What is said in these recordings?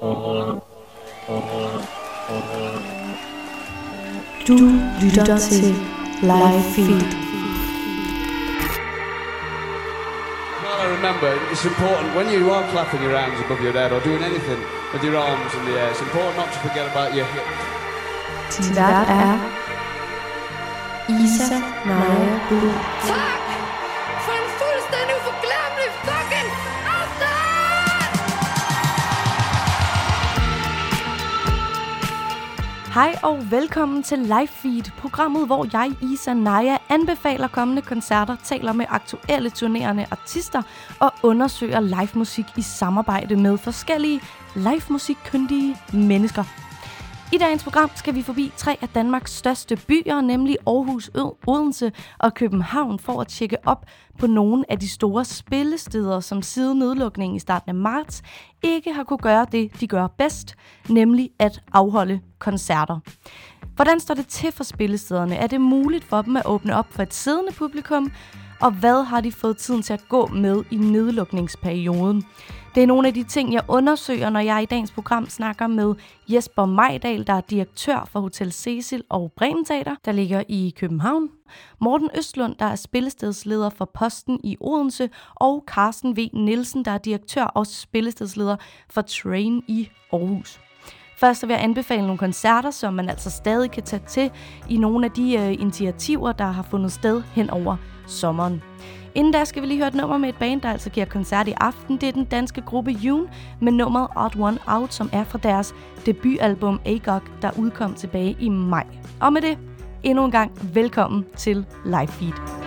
Du lytter til Live Feed. Well, I remember it's important when you are clapping your hands above your head or doing anything with your arms in the air. It's important not to forget about your hip. Din vært er Isa Naja Blue. Tak Hej og velkommen til Live Feed, programmet, hvor jeg, Isa Naja, anbefaler kommende koncerter, taler med aktuelle turnerende artister og undersøger live musik i samarbejde med forskellige live musikkyndige mennesker. I dagens program skal vi forbi tre af Danmarks største byer, nemlig Aarhus, Ø- Odense og København, for at tjekke op på nogle af de store spillesteder, som siden nedlukningen i starten af marts ikke har kunne gøre det, de gør bedst, nemlig at afholde koncerter. Hvordan står det til for spillestederne? Er det muligt for dem at åbne op for et siddende publikum? Og hvad har de fået tiden til at gå med i nedlukningsperioden? Det er nogle af de ting, jeg undersøger, når jeg i dagens program snakker med Jesper Majdal, der er direktør for Hotel Cecil og Bremen Teater, der ligger i København. Morten Østlund, der er spillestedsleder for Posten i Odense, og Carsten V. Nielsen, der er direktør og spillestedsleder for Train i Aarhus. Først så vil jeg anbefale nogle koncerter, som man altså stadig kan tage til i nogle af de øh, initiativer, der har fundet sted hen over sommeren. Inden da skal vi lige høre et nummer med et band, der altså giver koncert i aften. Det er den danske gruppe June med nummeret Odd One Out, som er fra deres debutalbum AGOG, der udkom tilbage i maj. Og med det, endnu en gang velkommen til Live Feed.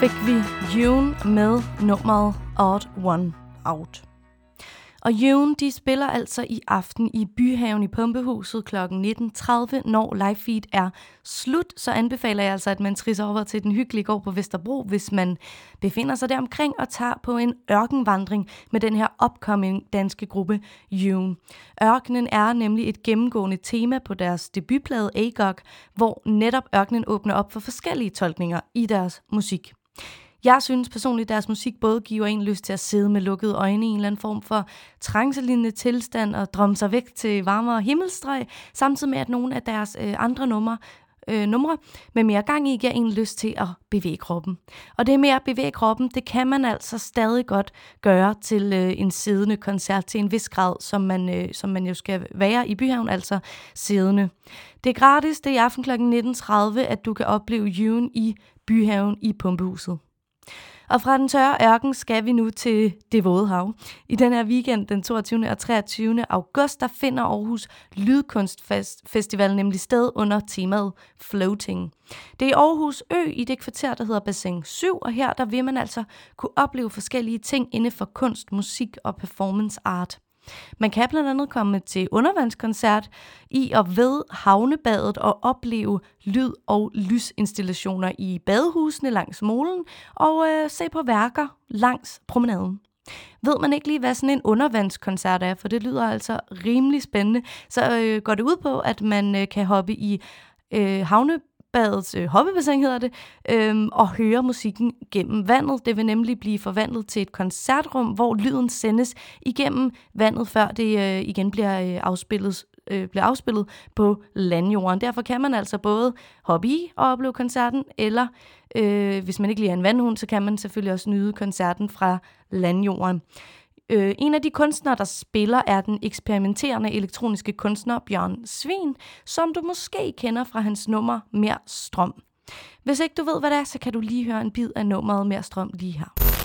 Fik vi June med nummeret Odd One Out. Og June, de spiller altså i aften i Byhaven i Pumpehuset kl. 19.30, når live feed er slut. Så anbefaler jeg altså, at man trisser over til den hyggelige gård på Vesterbro, hvis man befinder sig der omkring og tager på en ørkenvandring med den her upcoming danske gruppe June. Ørkenen er nemlig et gennemgående tema på deres debutplade Agog, hvor netop ørkenen åbner op for forskellige tolkninger i deres musik. Jeg synes personligt, at deres musik både giver en lyst til at sidde med lukkede øjne i en eller anden form for trancelignende tilstand og drømme sig væk til varmere himmelstrøg, samtidig med, at nogle af deres øh, andre numre øh, numre med mere gang i giver en lyst til at bevæge kroppen. Og det med at bevæge kroppen, det kan man altså stadig godt gøre til øh, en siddende koncert til en vis grad, som man, øh, som man jo skal være i Byhaven, altså siddende. Det er gratis, det er i aften kl. 19.30, at du kan opleve June i Byhaven i Pumpehuset. Og fra den tørre ørken skal vi nu til det våde hav. I den her weekend, den 22. og 23. august, der finder Aarhus Lydkunstfestival nemlig sted under temaet Floating. Det er i Aarhus Ø i det kvarter, der hedder Bassin 7, og her der vil man altså kunne opleve forskellige ting inden for kunst, musik og performance art. Man kan blandt andet komme til undervandskoncert i og ved havnebadet og opleve lyd- og lysinstallationer i badehusene langs molen og øh, se på værker langs promenaden. Ved man ikke lige, hvad sådan en undervandskoncert er, for det lyder altså rimelig spændende, så øh, går det ud på, at man øh, kan hoppe i øh, havne badets øh, hoppebassin hedder det, øhm, og høre musikken gennem vandet. Det vil nemlig blive forvandlet til et koncertrum, hvor lyden sendes igennem vandet, før det øh, igen bliver øh, afspillet øh, bliver afspillet på landjorden. Derfor kan man altså både hoppe i og opleve koncerten, eller øh, hvis man ikke lige er en vandhund, så kan man selvfølgelig også nyde koncerten fra landjorden. Øh, en af de kunstnere, der spiller, er den eksperimenterende elektroniske kunstner Bjørn Svin, som du måske kender fra hans nummer Mere Strøm. Hvis ikke du ved, hvad det er, så kan du lige høre en bid af nummeret Mere Strøm lige her.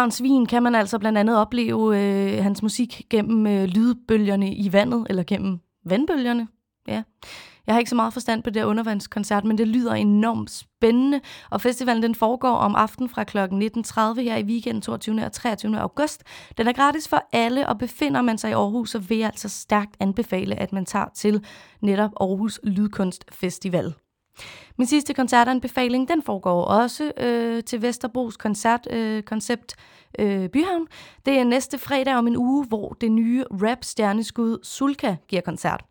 Bjørn Svin kan man altså blandt andet opleve øh, hans musik gennem øh, lydbølgerne i vandet, eller gennem vandbølgerne. Ja. Jeg har ikke så meget forstand på det undervandskoncert, men det lyder enormt spændende. Og festivalen den foregår om aftenen fra kl. 19.30 her i weekenden 22. og 23. august. Den er gratis for alle, og befinder man sig i Aarhus, så vil jeg altså stærkt anbefale, at man tager til netop Aarhus Lydkunstfestival. Min sidste koncertanbefaling, den foregår også øh, til Vesterbros koncertkoncept øh, koncept, øh, Byhavn. Det er næste fredag om en uge, hvor det nye rap-stjerneskud Sulka giver koncert.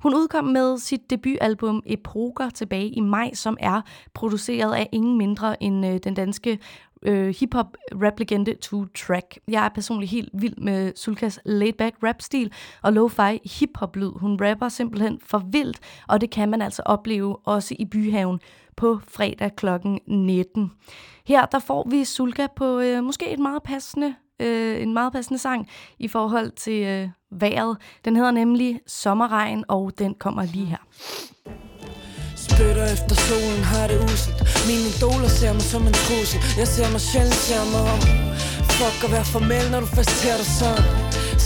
Hun udkom med sit debutalbum Epoker tilbage i maj, som er produceret af ingen mindre end øh, den danske øh, hip-hop rap-legende Two Track. Jeg er personligt helt vild med Sulkas laid-back rap-stil og lo-fi hip-hop-lyd. Hun rapper simpelthen for vildt, og det kan man altså opleve også i Byhaven på fredag kl. 19. Her der får vi Sulka på øh, måske et meget passende øh, en meget passende sang i forhold til øh, vejret. Den hedder nemlig Sommerregn, og den kommer lige her. Spytter efter solen, har det uselt Mine idoler ser mig som en trussel. Jeg ser mig sjældent, ser mig om. Fuck at være formel, når du først ser dig sådan.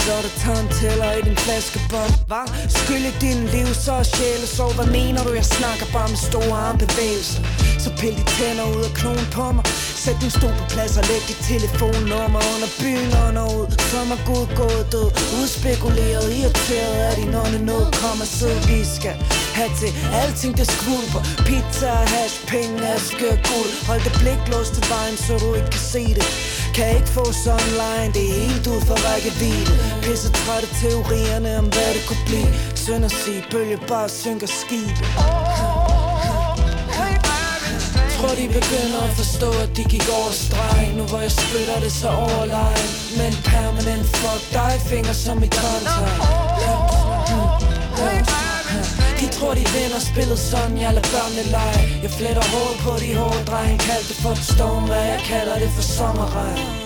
Så er der tandtæller i din flaskebånd Hva? Skyld i din liv, så er sjæle så Hvad mener du? Jeg snakker bare med store armbevægelser? Så pil de tænder ud af knogen på mig. Sæt din stol på plads og læg dit telefonnummer under byen under ud. Som er god gået død Udspekuleret, irriteret af din ånde nød Kom og sid, vi skal have til alting det skvulper. Pizza, hash, penge, aske og guld. Hold det blik låst til vejen, så du ikke kan se det. Kan ikke få online, det er helt ud for rækkevidde. Pisse trætte teorierne om hvad det kunne blive. Synd at sige, bølge bare synker skib. Tror de begynder at forstå, at de gik over streg Nu hvor jeg spytter det så overlegen Men permanent fuck dig finger som i kontakt de tror de vinder spillet sådan, jeg lader børnene lege. Jeg fletter hår på de hårde dreng Kald det for et storm, hvad jeg kalder det for sommerregn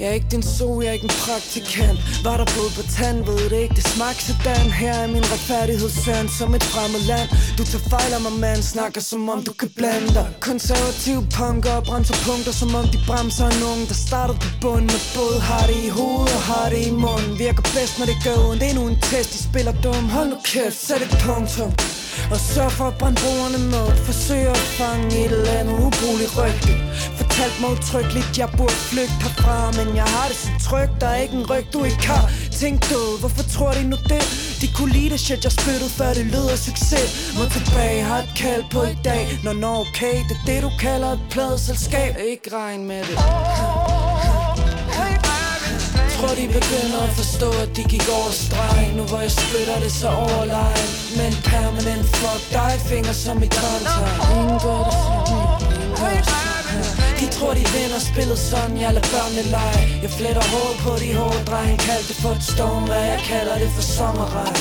jeg er ikke din so, jeg er ikke en praktikant. Var der blod på tand, ved det ikke, det smagte sådan Her er min retfærdighedssand som et fremmed land. Du tager fejl af mig, mand, snakker som om du kan blande dig. Konservative punker og bremser punkter Som om de bremser en der starter på bunden Med både har det i hovedet og har det i munden. Virker bedst, når det gør ondt, endnu en test. De spiller dum, hold nu kæft, sæt et punktum og sørg for at brænde brugerne med Forsøg at fange et eller andet ubrugeligt rygte Fortalt mig utryggeligt, jeg burde flygte herfra Men jeg har det så trygt, der er ikke en ryg, du ikke har. Tænk du, hvorfor tror de nu det? De kunne lide det shit, jeg spyttede før det lød af succes. Må tilbage, har et kald på i dag. Nå, nå, okay, det er det du kalder et pladeselskab. Ikke regn med det de begynder at forstå at de gik over streg Nu hvor jeg spytter det så overlegen Men permanent fuck dig finger som i kontakt Ingen gør det for mig, de tror de vinder spillet sådan, jeg lader børnene lege. Jeg fletter hår på de hårde dreng Kald det for et storm, hvad jeg kalder det for sommerregn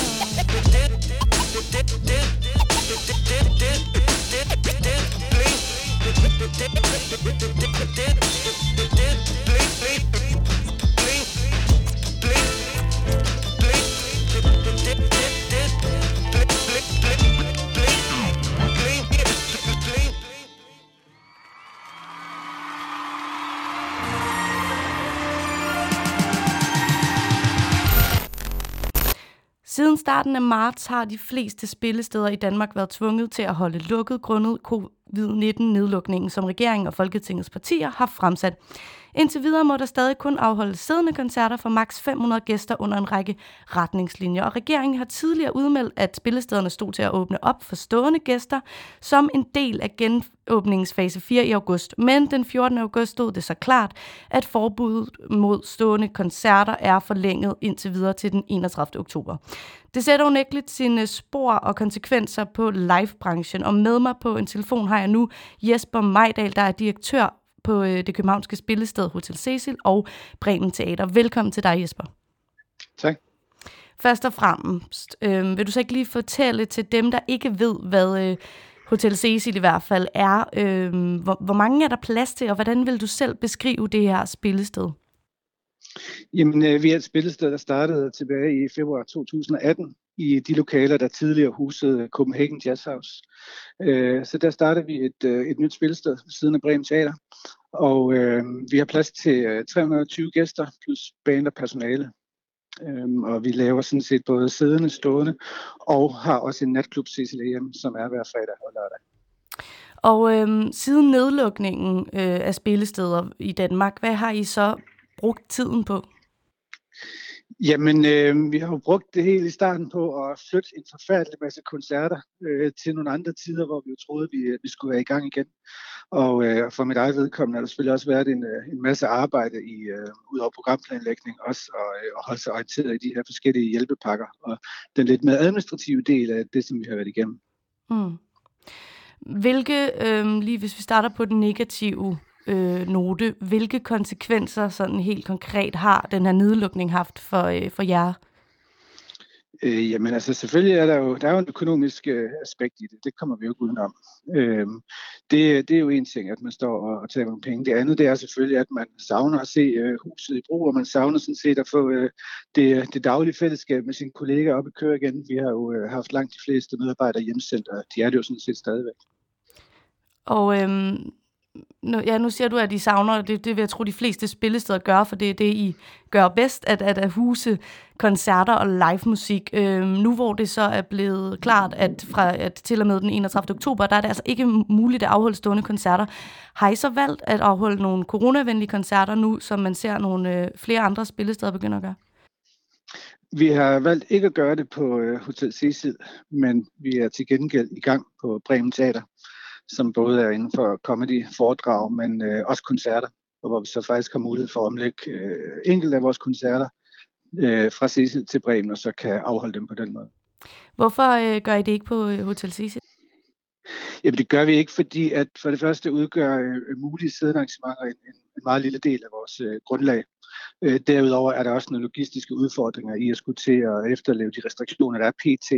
Siden starten af marts har de fleste spillesteder i Danmark været tvunget til at holde lukket grundet covid-19-nedlukningen, som regeringen og Folketingets partier har fremsat. Indtil videre må der stadig kun afholdes siddende koncerter for maks 500 gæster under en række retningslinjer, og regeringen har tidligere udmeldt, at spillestederne stod til at åbne op for stående gæster som en del af genåbningsfase 4 i august. Men den 14. august stod det så klart, at forbuddet mod stående koncerter er forlænget indtil videre til den 31. oktober. Det sætter unægteligt sine spor og konsekvenser på livebranchen, og med mig på en telefon har jeg nu Jesper Majdal, der er direktør på øh, det københavnske spillested Hotel Cecil og Bremen Teater. Velkommen til dig, Jesper. Tak. Først og fremmest, øh, vil du så ikke lige fortælle til dem, der ikke ved, hvad øh, Hotel Cecil i hvert fald er, øh, hvor, hvor mange er der plads til, og hvordan vil du selv beskrive det her spillested? Jamen, øh, vi er et spillested, der startede tilbage i februar 2018 i de lokaler, der tidligere husede Copenhagen Jazz House. Øh, så der startede vi et, øh, et nyt spilsted ved siden af Bremen Teater, og øh, vi har plads til øh, 320 gæster plus band og personale. Øhm, og vi laver sådan set både siddende, stående, og har også en natklub CCLM, som er hver fredag og lørdag. Og øhm, siden nedlukningen øh, af spillesteder i Danmark, hvad har I så brugt tiden på? Jamen, øh, vi har jo brugt det hele i starten på at flytte en forfærdelig masse koncerter øh, til nogle andre tider, hvor vi jo troede, vi, øh, vi skulle være i gang igen. Og øh, for mit eget vedkommende har der selvfølgelig også været en, øh, en masse arbejde i øh, ud over programplanlægning også, og, øh, holde sig orienteret i de her forskellige hjælpepakker, og den lidt mere administrative del af det, som vi har været igennem. Mm. Hvilke, øh, lige hvis vi starter på den negative øh, note. Hvilke konsekvenser sådan helt konkret har den her nedlukning haft for, øh, for jer? Øh, jamen altså selvfølgelig er der jo, der er jo en økonomisk øh, aspekt i det, det kommer vi jo ikke udenom. Øh, det, det er jo en ting, at man står og, og tager nogle penge. Det andet det er selvfølgelig, at man savner at se øh, huset i brug, og man savner sådan set at få øh, det, det daglige fællesskab med sine kolleger op at køre igen. Vi har jo øh, haft langt de fleste medarbejdere hjemsendt, og de er det jo sådan set stadigvæk. Og øhm, nu, ja, nu siger du, at I savner, det, det vil jeg tro, de fleste spillesteder gør, for det er det, I gør bedst, at, at, at huse koncerter og live musik. Øhm, nu hvor det så er blevet klart, at fra at til og med den 31. oktober, der er det altså ikke muligt at afholde stående koncerter. Har I så valgt at afholde nogle coronavenlige koncerter nu, som man ser nogle øh, flere andre spillesteder begynde at gøre? Vi har valgt ikke at gøre det på øh, Hotel Cecil, men vi er til gengæld i gang på Bremen Teater som både er inden for comedy, foredrag, men øh, også koncerter, og hvor vi så faktisk har mulighed for at omlægge øh, enkelte af vores koncerter øh, fra Cecil til Bremen, og så kan afholde dem på den måde. Hvorfor øh, gør I det ikke på øh, Hotel Cecil? Jamen det gør vi ikke, fordi at for det første udgør øh, mulige sidearrangementer en, en, en meget lille del af vores øh, grundlag. Øh, derudover er der også nogle logistiske udfordringer i at skulle til at efterleve de restriktioner, der er pt.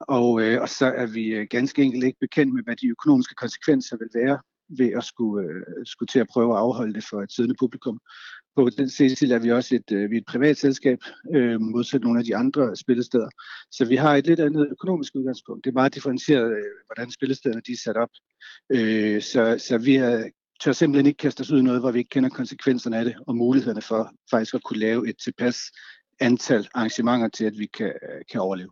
Og, øh, og så er vi øh, ganske enkelt ikke bekendt med, hvad de økonomiske konsekvenser vil være ved at skulle, øh, skulle til at prøve at afholde det for et siddende publikum. På den Cecil er vi også et, øh, vi er et privat selskab, øh, modsat nogle af de andre spillesteder. Så vi har et lidt andet økonomisk udgangspunkt. Det er meget differentieret, øh, hvordan spillestederne de er sat op. Øh, så, så vi er, tør simpelthen ikke kaste os ud i noget, hvor vi ikke kender konsekvenserne af det, og mulighederne for faktisk at kunne lave et tilpas antal arrangementer til, at vi kan, øh, kan overleve.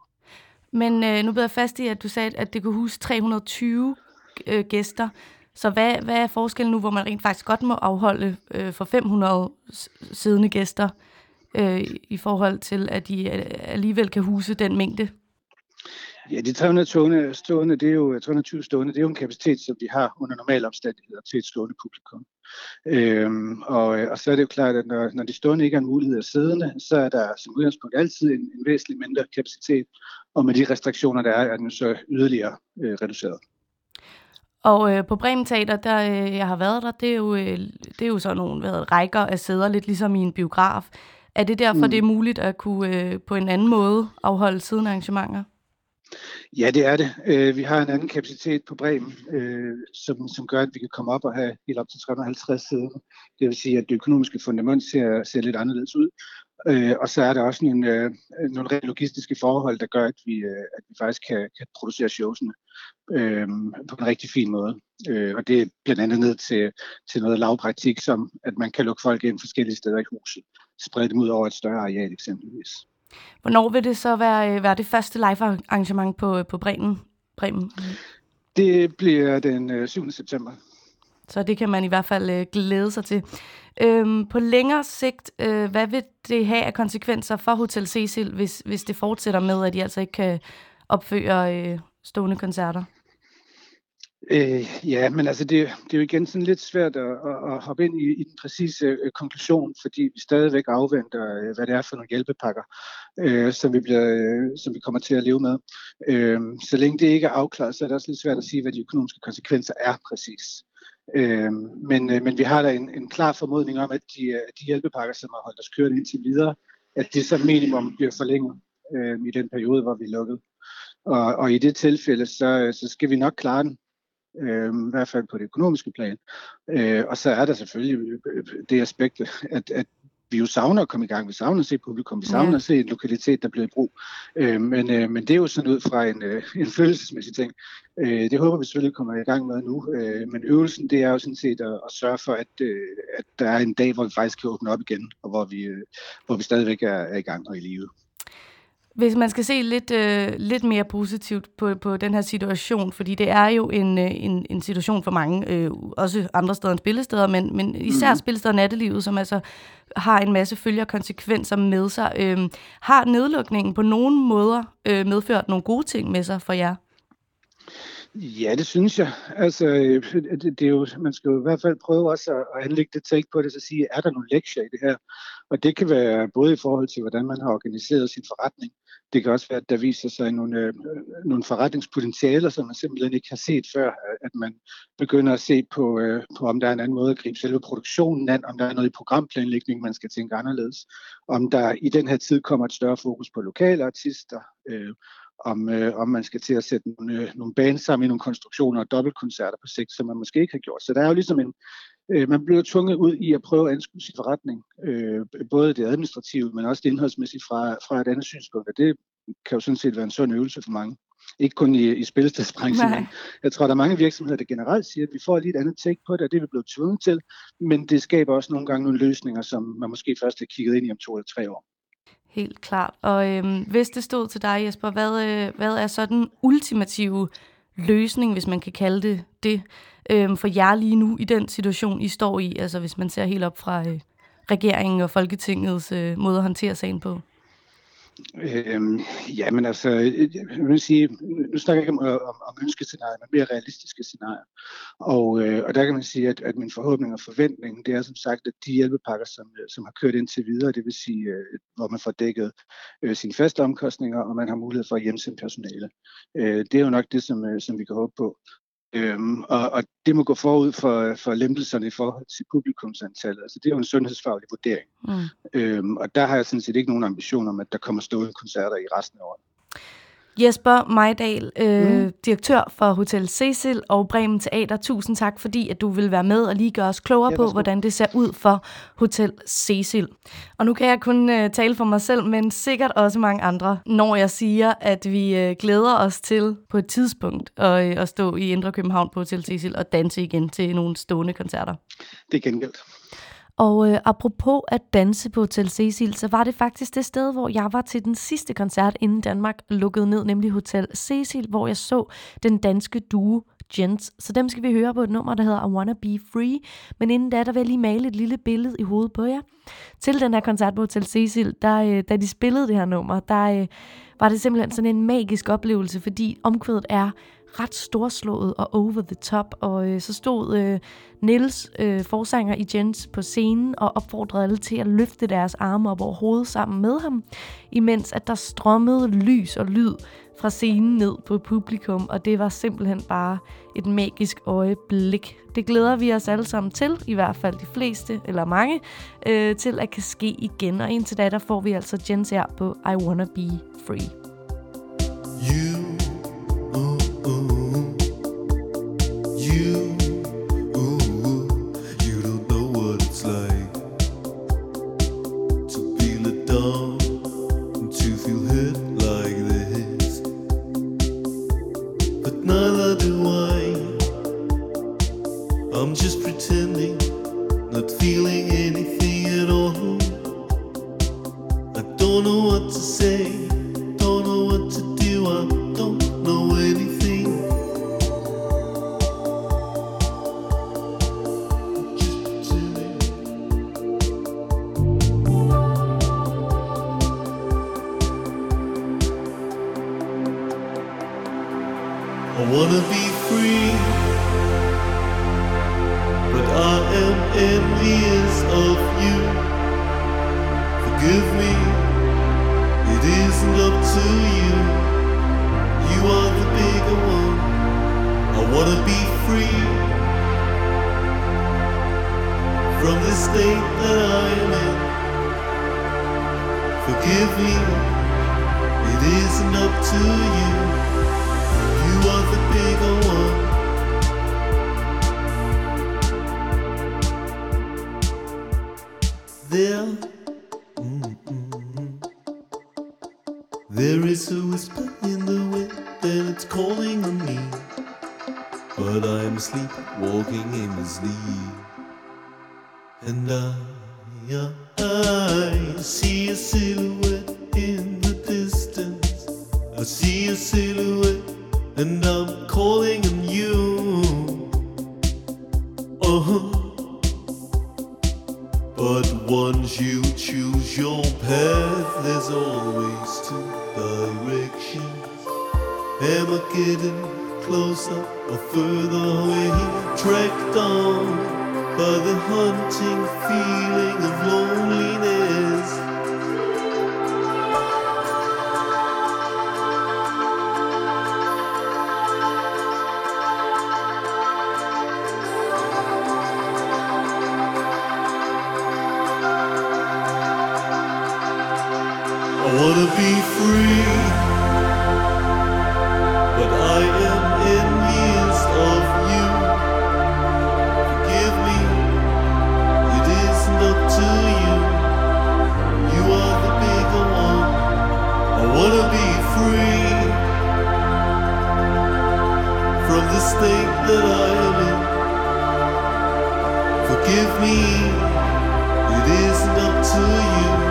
Men øh, nu beder jeg fast i, at du sagde, at det kunne huske 320 øh, gæster. Så hvad, hvad er forskellen nu, hvor man rent faktisk godt må afholde øh, for 500 siddende gæster, øh, i forhold til, at de øh, alligevel kan huse den mængde? Ja, de 300 stående, stående, det er jo øh, 320 stående, det er jo en kapacitet, som vi har under normale omstændigheder til et stående publikum. Øhm, og, øh, og så er det jo klart, at når, når de stående ikke er en mulighed af siddende, så er der som udgangspunkt altid en, en væsentlig mindre kapacitet, og med de restriktioner, der er, er den så yderligere øh, reduceret. Og øh, på Bremen Teater, der øh, jeg har været der, det er jo, øh, det er jo sådan nogle hvad, rækker af sæder, lidt ligesom i en biograf. Er det derfor, mm. det er muligt at kunne øh, på en anden måde afholde siden arrangementer? Ja, det er det. Øh, vi har en anden kapacitet på Bremen, øh, som, som gør, at vi kan komme op og have helt op til 350 sæder. Det vil sige, at det økonomiske fundament ser, ser lidt anderledes ud. Øh, og så er der også nogle, øh, nogle rent logistiske forhold, der gør, at vi, øh, at vi faktisk kan, kan producere showsene øh, på en rigtig fin måde. Øh, og det er blandt andet ned til, til noget lavpraktik, som at man kan lukke folk ind forskellige steder i huset, sprede dem ud over et større areal eksempelvis. Hvornår vil det så være, øh, være det første live-arrangement på, på Bremen? Bremen? Det bliver den 7. Øh, september. Så det kan man i hvert fald øh, glæde sig til. Øhm, på længere sigt, øh, hvad vil det have af konsekvenser for Hotel Cecil, hvis, hvis det fortsætter med, at de altså ikke kan opføre øh, stående koncerter? Øh, ja, men altså det, det er jo igen sådan lidt svært at, at, at hoppe ind i, i den præcise øh, konklusion, fordi vi stadigvæk afventer, øh, hvad det er for nogle hjælpepakker, øh, som, vi bliver, øh, som vi kommer til at leve med. Øh, så længe det ikke er afklaret, så er det også lidt svært at sige, hvad de økonomiske konsekvenser er præcis. Øh, men, øh, men vi har da en, en klar formodning om, at de, øh, de hjælpepakker, som har holdt os kørt indtil videre, at de som minimum bliver forlænget øh, i den periode, hvor vi er lukket. Og, og i det tilfælde, så, øh, så skal vi nok klare den, øh, i hvert fald på det økonomiske plan. Øh, og så er der selvfølgelig øh, det aspekt, at, at vi jo savner at komme i gang. Vi savner at se publikum. Vi savner ja. at se en lokalitet, der bliver i brug. Øh, men, øh, men det er jo sådan ud fra en, øh, en følelsesmæssig ting. Øh, det håber vi selvfølgelig kommer i gang med nu. Øh, men øvelsen, det er jo sådan set at, at sørge for, at, øh, at der er en dag, hvor vi faktisk kan åbne op igen, og hvor vi, øh, hvor vi stadigvæk er, er i gang og i live. Hvis man skal se lidt, øh, lidt mere positivt på, på den her situation, fordi det er jo en, øh, en, en situation for mange, øh, også andre steder end spillesteder, men, men især mm. spillesteder nattelivet, som altså har en masse følger konsekvenser med sig. Øh, har nedlukningen på nogen måder øh, medført nogle gode ting med sig for jer? Ja, det synes jeg. Altså, øh, det, det er jo, man skal jo i hvert fald prøve også at, anlægge det take på det, så sige, er der nogle lektier i det her? Og det kan være både i forhold til, hvordan man har organiseret sin forretning. Det kan også være, at der viser sig nogle, øh, nogle forretningspotentialer, som man simpelthen ikke har set før. At man begynder at se på, øh, på, om der er en anden måde at gribe selve produktionen an, om der er noget i programplanlægning, man skal tænke anderledes. Om der i den her tid kommer et større fokus på lokale artister, øh, om, øh, om man skal til at sætte nogle, øh, nogle bands sammen i nogle konstruktioner og dobbeltkoncerter på sigt, som man måske ikke har gjort. Så der er jo ligesom en, øh, man bliver tvunget ud i at prøve at anskue sin forretning, øh, både det administrative, men også det indholdsmæssige fra, fra et andet synspunkt, og det kan jo sådan set være en sund øvelse for mange. Ikke kun i, i spilstedsbranchen, men jeg tror, der er mange virksomheder, der generelt siger, at vi får lige et andet take på det, og det er vi blevet tvunget til, men det skaber også nogle gange nogle løsninger, som man måske først har kigget ind i om to eller tre år. Helt klart. Og øhm, hvis det stod til dig, Jesper, hvad, øh, hvad er så den ultimative løsning, hvis man kan kalde det det, øh, for jer lige nu i den situation, I står i? Altså hvis man ser helt op fra øh, regeringen og Folketingets øh, måde at håndtere sagen på. Øhm, ja, men altså, øh, øh, jeg vil sige, nu snakker jeg ikke om, øh, om, om ønskescenarier, men mere realistiske scenarier. Og, øh, og der kan man sige, at, at min forhåbning og forventning, det er som sagt, at de hjælpepakker, som, som har kørt indtil videre, det vil sige, øh, hvor man får dækket øh, sine faste omkostninger, og man har mulighed for at hjemsende personale. Øh, det er jo nok det, som, øh, som vi kan håbe på. Øhm, og, og det må gå forud for, for lempelserne i forhold til publikumsantallet. Altså det er jo en sundhedsfaglig vurdering. Mm. Øhm, og der har jeg sådan set ikke nogen ambition om, at der kommer stående koncerter i resten af året. Jesper Majdal, øh, mm. direktør for Hotel Cecil og Bremen Teater. Tusind tak, fordi at du vil være med og lige gøre os klogere ja, på, hvordan det ser ud for Hotel Cecil. Og nu kan jeg kun øh, tale for mig selv, men sikkert også mange andre, når jeg siger, at vi øh, glæder os til på et tidspunkt at, øh, at stå i Indre København på Hotel Cecil og danse igen til nogle stående koncerter. Det er gengældt. Og øh, apropos at danse på Hotel Cecil, så var det faktisk det sted, hvor jeg var til den sidste koncert, inden Danmark lukkede ned, nemlig Hotel Cecil, hvor jeg så den danske duo Gents. Så dem skal vi høre på et nummer, der hedder I Wanna Be Free. Men inden da, der vil jeg lige male et lille billede i hovedet på jer. Til den her koncert på Hotel Cecil, der, øh, da de spillede det her nummer, der øh, var det simpelthen sådan en magisk oplevelse, fordi omkvædet er ret storslået og over the top. Og øh, så stod øh, Nils, øh, forsanger i Jens, på scenen og opfordrede alle til at løfte deres arme op over hovedet sammen med ham, imens at der strømmede lys og lyd fra scenen ned på publikum, og det var simpelthen bare et magisk øjeblik. Det glæder vi os alle sammen til, i hvert fald de fleste, eller mange, øh, til at kan ske igen. Og indtil da, der får vi altså Jens her på I Wanna Be Free. You from the state that I am in. Forgive me, it isn't up to you. You are the bigger one. There, mm-mm. there is a whisper in the wind, and it's calling on me. But I am asleep, walking in the sleep. And I, I see a silhouette in the distance. I see a silhouette, and I'm calling on you. Uh huh. But once you choose your path, there's always two directions. Am I getting closer or further away? Track down by the haunting feeling of loneliness. I wanna be free. forgive me. It isn't up to you.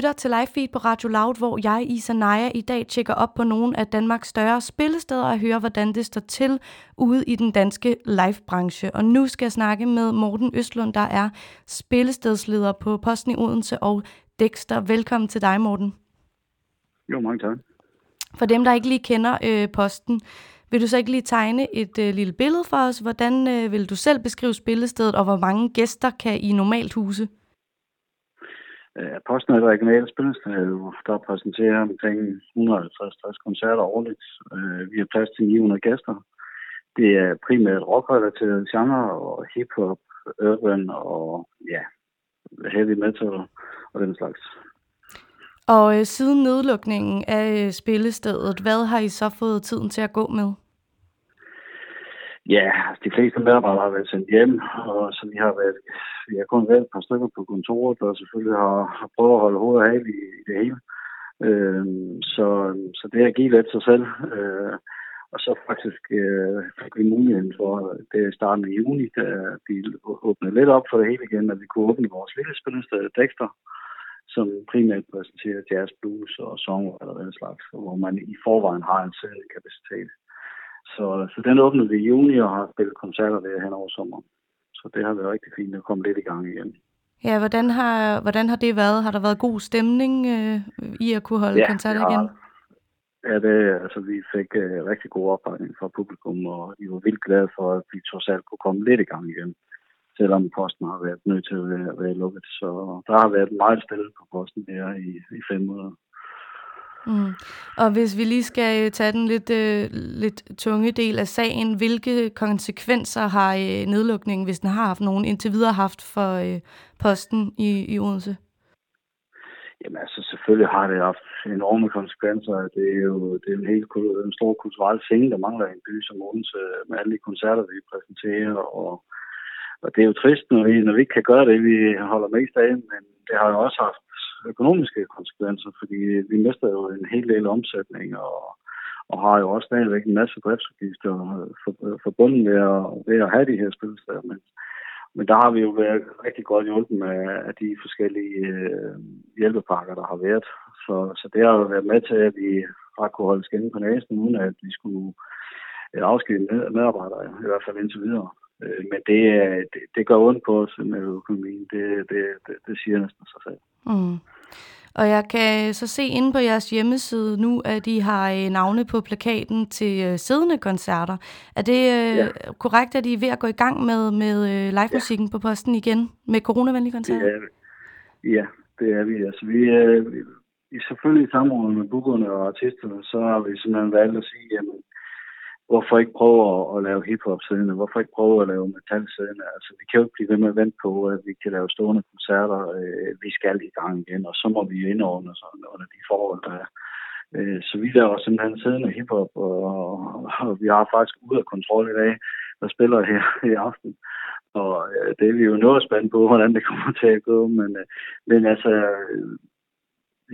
Lytter til live feed på Radio Loud, hvor jeg, Isa Naja, i dag tjekker op på nogle af Danmarks større spillesteder og hører, hvordan det står til ude i den danske live-branche. Og nu skal jeg snakke med Morten Østlund, der er spillestedsleder på Posten i Odense og Dexter. Velkommen til dig, Morten. Jo, mange tak. For dem, der ikke lige kender øh, Posten, Vil du så ikke lige tegne et øh, lille billede for os? Hvordan øh, vil du selv beskrive spillestedet, og hvor mange gæster kan I normalt huse? Øh, Posten er et regionalt spillested, der præsenterer omkring 150 koncerter årligt. Øh, vi har plads til 900 gæster. Det er primært rockrelaterede genre og hiphop, urban og ja, heavy metal og den slags. Og øh, siden nedlukningen af øh, spillestedet, hvad har I så fået tiden til at gå med? Ja, altså, de fleste medarbejdere har været sendt hjem, og så vi har været, vi har kun været et par stykker på kontoret, og selvfølgelig har, har prøvet at holde hovedet af i, i det hele. Øh, så, så det har givet lidt sig selv. Øh, og så faktisk øh, fik vi muligheden for, det er starten af juni, da vi åbnede lidt op for det hele igen, at vi kunne åbne vores lille spillested Dexter, som primært præsenterer jazz, blues og songwriter eller den slags, hvor man i forvejen har en siddende kapacitet. Så, så den åbnede vi i juni og har spillet koncerter der hen over sommer. Så det har været rigtig fint at komme lidt i gang igen. Ja, hvordan har, hvordan har det været? Har der været god stemning øh, i at kunne holde ja, koncerter igen? Ja, det, altså, vi fik øh, rigtig god opbakning fra publikum, og vi var vildt glade for, at vi trods alt kunne komme lidt i gang igen, selvom posten har været nødt til at være, være lukket. Så der har været meget stille på posten her i, i fem måneder. Mm. Og hvis vi lige skal øh, tage den lidt, øh, lidt tunge del af sagen, hvilke konsekvenser har øh, nedlukningen, hvis den har haft nogen indtil videre haft for øh, posten i, i Odense? Jamen altså, selvfølgelig har det haft enorme konsekvenser. Det er jo, det er en helt en stor kulturel scene, der mangler i en by som Odense, øh, med alle de koncerter, vi præsenterer. Og, og det er jo trist, når vi, når vi ikke kan gøre det, vi holder mest af, men det har jo også haft økonomiske konsekvenser, fordi vi mister jo en hel del omsætning, og, og har jo også stadigvæk en masse driftsudgifter forbundet ved at, ved at have de her spilsteder. Men, men der har vi jo været rigtig godt hjulpet med af de forskellige øh, hjælpepakker, der har været. Så, så det har jo været med til, at vi har kunne holde skænden på næsen, uden at vi skulle øh, afskedige medarbejdere, i hvert fald indtil videre. Øh, men det, det, det gør ondt på os med økonomien. Det, det, det, det siger næsten sig selv. Mm. Og jeg kan så se inde på jeres hjemmeside nu, at I har øh, navne på plakaten til øh, siddende koncerter. Er det øh, ja. korrekt, at I er ved at gå i gang med, med livemusikken ja. på posten igen med coronavenlige koncerter? Det er, ja, det er vi. Altså, vi, er, vi selvfølgelig i samråd med bookerne og artisterne, så har vi simpelthen valgt at sige, jamen, hvorfor ikke prøve at, at lave hiphop siddende? Hvorfor ikke prøve at lave metal siddende? Altså, vi kan jo ikke blive ved med at vente på, at vi kan lave stående koncerter. Øh, vi skal i gang igen, og så må vi indordne os under de forhold, der er. Øh, så vi laver simpelthen siddende hiphop, og, og vi har faktisk ud af kontrol i dag, der spiller her i aften. Og øh, det er vi jo noget spændt på, hvordan det kommer til at gå, men, øh, men altså,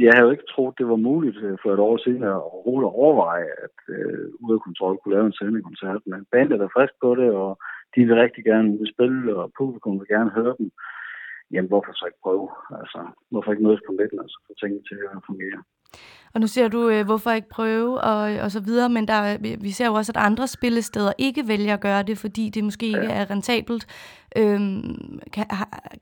jeg havde jo ikke troet, det var muligt øh, for et år siden at overhovedet overveje, at øh, ude af kontrol kunne lave en sending-koncert. Men bandet er frisk på det, og de vil rigtig gerne vil spille, og publikum vil gerne høre dem. Jamen, hvorfor så ikke prøve? Altså, hvorfor ikke mødes på midten og så få tingene til at fungere? Og nu siger du, øh, hvorfor ikke prøve og, og så videre, men der, vi ser jo også, at andre spillesteder ikke vælger at gøre det, fordi det måske ikke er rentabelt. Øhm, kan,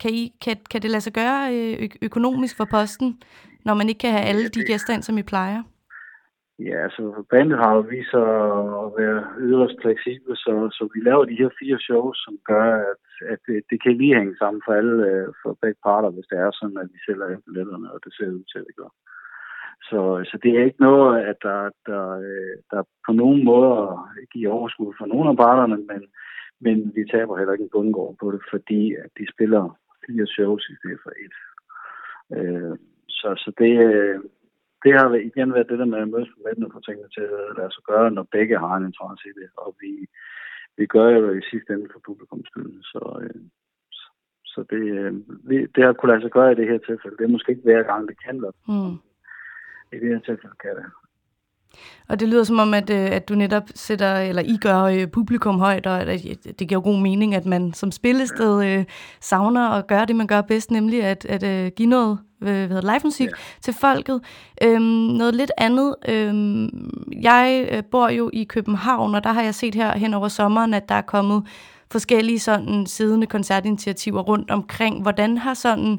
kan, I, kan, kan det lade sig gøre øh, økonomisk for posten, når man ikke kan have alle de gæster ind, som I plejer? Ja, altså bandet har jo vist sig at være yderst fleksible, så, så vi laver de her fire shows, som gør, at, at det, det kan lige hænge sammen for alle, øh, for begge parter, hvis det er sådan, at vi sælger billetterne, og det ser ud til, at vi gør. Så, så det er ikke noget, at der, der, øh, der på nogen måder giver overskud for nogen af parterne, men, men vi taber heller ikke en bundgård på det, fordi at de spiller fire shows i stedet for et. Øh, så, så det, øh, det har igen været det der med at mødes på midten og få tingene til at lade sig gøre, når begge har en interesse i det. Og vi, vi gør jo i sidste ende for publikums skyld. Så, øh, så det, øh, det har kunne lade sig gøre i det her tilfælde. Det er måske ikke hver gang, det kan være. mm. I det her tilfælde kan det. Og det lyder som om, at, øh, at du netop sætter, eller I gør øh, publikum højt, og at det giver god mening, at man som spillested øh, savner at gøre det, man gør bedst, nemlig at, at øh, give noget øh, hvad live musik ja. til folket. Øhm, noget lidt andet. Øhm, jeg bor jo i København, og der har jeg set her hen over sommeren, at der er kommet forskellige sådan siddende koncertinitiativer rundt omkring. Hvordan har sådan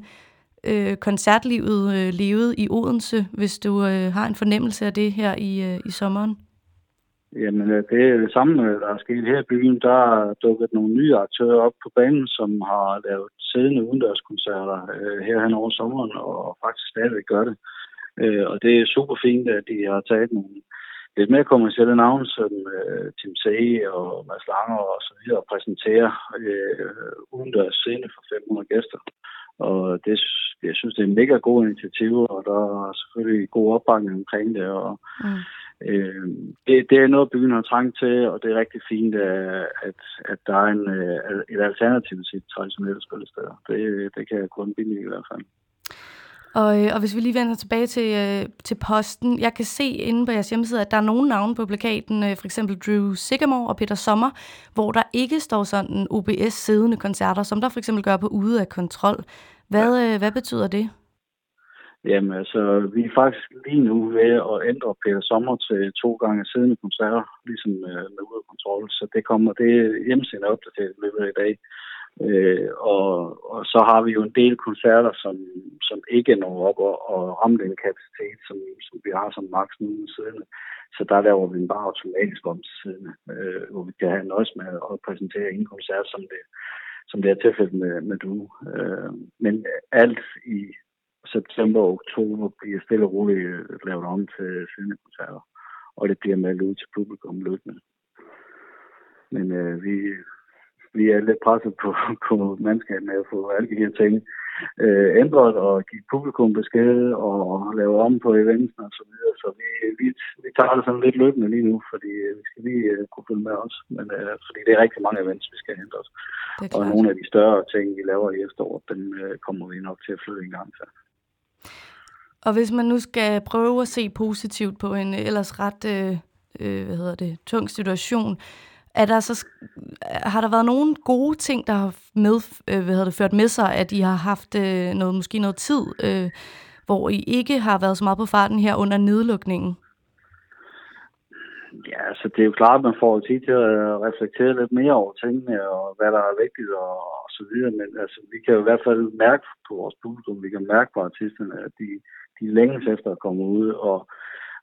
øh, koncertlivet øh, levet i Odense, hvis du øh, har en fornemmelse af det her i, øh, i sommeren? Jamen, øh, det er det samme, der er sket her i byen. Der er dukket nogle nye aktører op på banen, som har lavet siddende udendørskoncerter øh, her hen over sommeren, og faktisk stadigvæk gør det. Øh, og det er super fint, at de har taget nogle lidt mere kommersielle navne, som øh, Tim C. og Mads Langer og så videre, og præsenterer øh, udendørs scene for 500 gæster. Og det, jeg synes, det er en mega god initiativ, og der er selvfølgelig god opbakning omkring det, og mm. øh, det, det er noget, byen har trængt til, og det er rigtig fint, at, at der er en, øh, et alternativ til traditionelle spillesteder. Det, det kan jeg kun billige i hvert fald. Og, øh, og hvis vi lige vender tilbage til, øh, til posten, jeg kan se inde på jeres hjemmeside, at der er nogle navne på plakaten, øh, for eksempel Drew Sigamore og Peter Sommer, hvor der ikke står sådan OBS-siddende koncerter, som der for eksempel gør på Ude af Kontrol. Hvad, øh, hvad betyder det? Jamen altså, vi er faktisk lige nu ved at ændre Peter Sommer til to gange siddende koncerter, ligesom øh, med Ude af Kontrol. Så det kommer, det hjemmesendt opdateret i løbet af i dag. Øh, og, og så har vi jo en del koncerter, som, som ikke når op og, og ramme den kapacitet, som, som vi har som maks nu siddende. Så der laver vi en bare automatisk om til siden, øh, hvor vi kan have nøjes med at præsentere en koncert, som det, som det er tilfældet med, med du. Øh, men alt i september og oktober bliver stille og roligt øh, lavet om til siddende koncerter, og det bliver meldt ud til publikum løbende. Men øh, vi, vi er lidt presset på, på mandskab med at få alle de her ting øh, ændret og give publikum besked og lave om på events og så videre. Så vi, vi, vi tager det sådan lidt løbende lige nu, fordi øh, vi skal lige uh, kunne følge med os. Men, uh, fordi det er rigtig mange events, vi skal hente os. Og nogle af de større ting, vi laver i efteråret, dem uh, kommer vi nok til at flytte en gang til. Og hvis man nu skal prøve at se positivt på en ellers ret øh, øh, hvad hedder det, tung situation, er der så, har der været nogle gode ting, der har med, øh, hvad hedder det, ført med sig, at I har haft øh, noget, måske noget tid, øh, hvor I ikke har været så meget på farten her under nedlukningen? Ja, altså det er jo klart, at man får tid til at reflektere lidt mere over tingene, og hvad der er vigtigt og, og så videre. Men altså, vi kan jo i hvert fald mærke på vores publikum, vi kan mærke på artisterne, at de, de længes efter at komme ud og,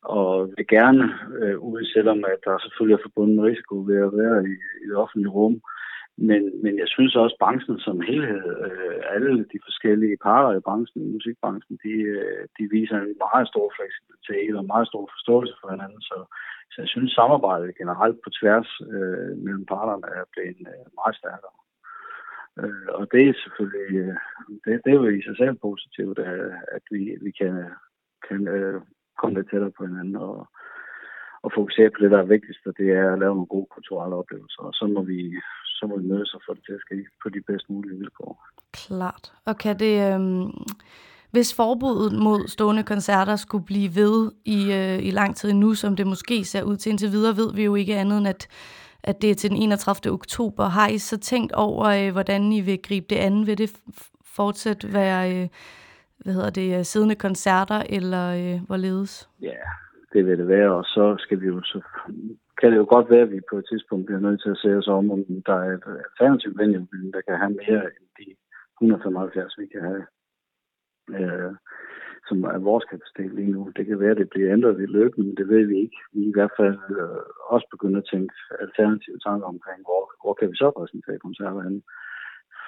og vil gerne øh, ud, selvom at der selvfølgelig er forbundet med risiko ved at være i, i det offentlige rum. Men, men jeg synes også, at branchen som helhed, øh, alle de forskellige parter i branchen, i musikbranchen, de, øh, de viser en meget stor fleksibilitet og en meget stor forståelse for hinanden. Så, så jeg synes, samarbejdet generelt på tværs øh, mellem parterne er blevet øh, meget stærkere. Øh, og det er selvfølgelig, øh, det, det er jo i sig selv positivt, at, at vi, vi kan, kan øh, komme lidt tættere på hinanden og, og fokusere på det, der er vigtigst, og det er at lave nogle gode kulturelle oplevelser. Og så må vi, så må vi mødes og få det til at ske på de bedst mulige vilkår. Klart. Og kan det... Øhm hvis forbuddet mod stående koncerter skulle blive ved i, øh, i lang tid nu, som det måske ser ud til indtil videre, ved vi jo ikke andet end, at, at det er til den 31. oktober. Har I så tænkt over, øh, hvordan I vil gribe det an? Vil det fortsat være øh, hvad hedder det, øh, siddende koncerter, eller øh, hvorledes? Ja, det vil det være, og så skal vi jo så kan det jo godt være, at vi på et tidspunkt bliver nødt til at se os om, om der er et alternativ venue, der kan have mere end de 175, vi kan have, øh, som er vores kapacitet lige nu. Det kan være, at det bliver ændret i løbet, men det ved vi ikke. Vi er i hvert fald øh, også begyndt at tænke alternative tanker omkring, hvor, hvor kan vi så præsentere koncerter henne.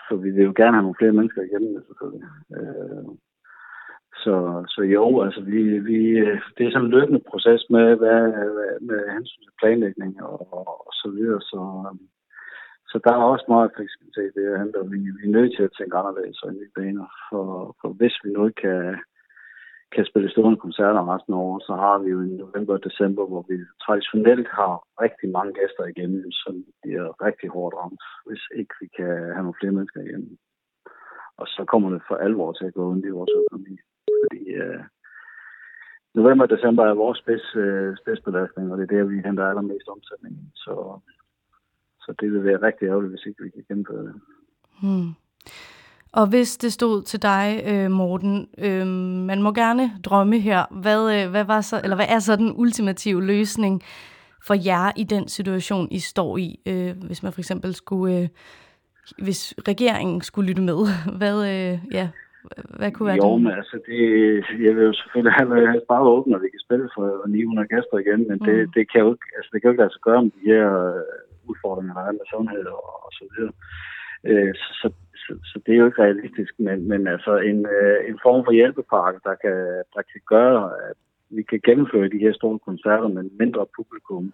For vi vil jo gerne have nogle flere mennesker igennem, selvfølgelig. Øh, så, så jo, altså vi, vi, det er sådan en løbende proces med, hvad, med hensyn til planlægning og, og så videre. Så, øhm, så der er også meget fleksibilitet i det her, vi, vi er nødt til at tænke anderledes og nye baner. For, for hvis vi nu ikke kan, kan spille stående koncerter resten af året, så har vi jo i november og december, hvor vi traditionelt har rigtig mange gæster igennem, som bliver rigtig hårdt ramt, hvis ikke vi kan have nogle flere mennesker igennem. Og så kommer det for alvor til at gå ondt i vores økonomi fordi øh, november og december er vores spids, øh, spidsbelastning, og det er der, vi henter allermest omsætning. Så, så det vil være rigtig ærgerligt, hvis ikke vi kan gennemføre det. Hmm. Og hvis det stod til dig, øh, Morten, øh, man må gerne drømme her. Hvad, øh, hvad, var så, eller hvad er så den ultimative løsning for jer i den situation, I står i? Øh, hvis man for eksempel skulle, øh, hvis regeringen skulle lytte med, hvad, øh, ja, hvad kunne være Jo, men altså, det, jeg vil jo selvfølgelig have, have bare åbent, når vi kan spille for 900 gæster igen, men mm. det, det, kan jo ikke, altså, det kan jo ikke lade sig gøre med de her øh, udfordringer, der er med sundhed og, og så videre. Øh, så, så, så, så, det er jo ikke realistisk, men, men altså en, øh, en form for hjælpepakke, der kan, der kan gøre, at vi kan gennemføre de her store koncerter med mindre publikum,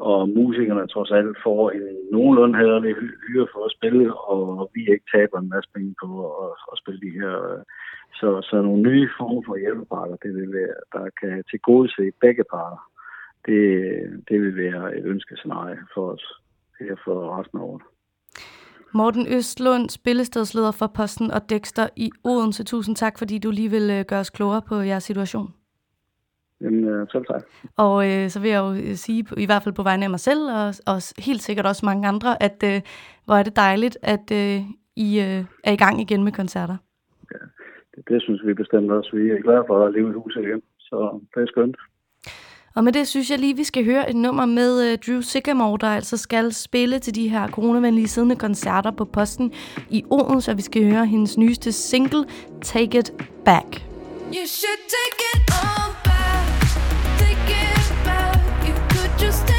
og musikerne trods alt får en nogenlunde hederlig hyre for at spille, og vi ikke taber en masse penge på at, at spille de her. Øh, så, så nogle nye former for hjælpepakker, det vil være, der kan tilgodese begge parter. Det, det vil være et ønskescenarie for os her for resten af året. Morten Østlund, spillestedsleder for Posten og Dexter i Odense. Tusind tak, fordi du lige vil øh, gøre os klogere på jeres situation. Jamen, øh, selv tak. Og øh, så vil jeg jo øh, sige, i hvert fald på vegne af mig selv, og, og helt sikkert også mange andre, at øh, hvor er det dejligt, at øh, I øh, er i gang igen med koncerter. Det, det synes vi bestemt også. Vi er glade for at leve i huset igen, så det er skønt. Og med det synes jeg lige, vi skal høre et nummer med øh, Drew Sycamore, der altså skal spille til de her coronavenlige siddende koncerter på posten i Odense, og vi skal høre hendes nyeste single, Take It Back. You should take it just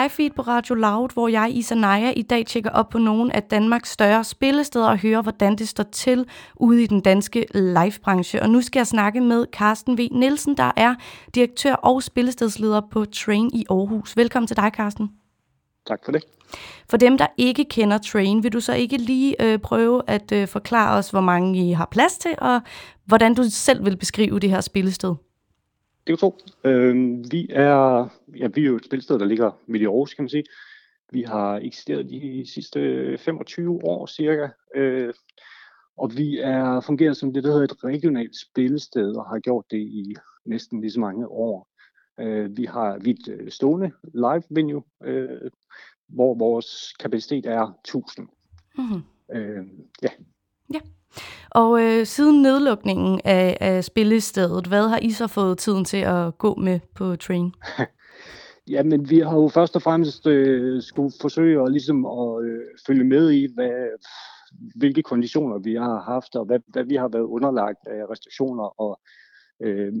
live feed på Radio Loud, hvor jeg, Isa Naja, i dag tjekker op på nogle af Danmarks større spillesteder og hører, hvordan det står til ude i den danske livebranche. Og nu skal jeg snakke med Carsten V. Nielsen, der er direktør og spillestedsleder på Train i Aarhus. Velkommen til dig, Carsten. Tak for det. For dem, der ikke kender Train, vil du så ikke lige øh, prøve at øh, forklare os, hvor mange I har plads til, og hvordan du selv vil beskrive det her spillested? Det er to. Øhm, vi, er, ja, vi er jo et spilsted, der ligger midt i Aarhus, kan man sige. Vi har eksisteret de sidste 25 år cirka, øh, og vi er fungeret som det, der hedder et regionalt spillested, og har gjort det i næsten lige så mange år. Øh, vi har vi et øh, stående live venue, øh, hvor vores kapacitet er 1000. Mm-hmm. Øh, ja. Og øh, siden nedlukningen af, af spillestedet, hvad har I så fået tiden til at gå med på Train? Jamen, vi har jo først og fremmest øh, skulle forsøge at, ligesom at øh, følge med i, hvad, hvilke konditioner vi har haft, og hvad, hvad vi har været underlagt af restriktioner, og øh,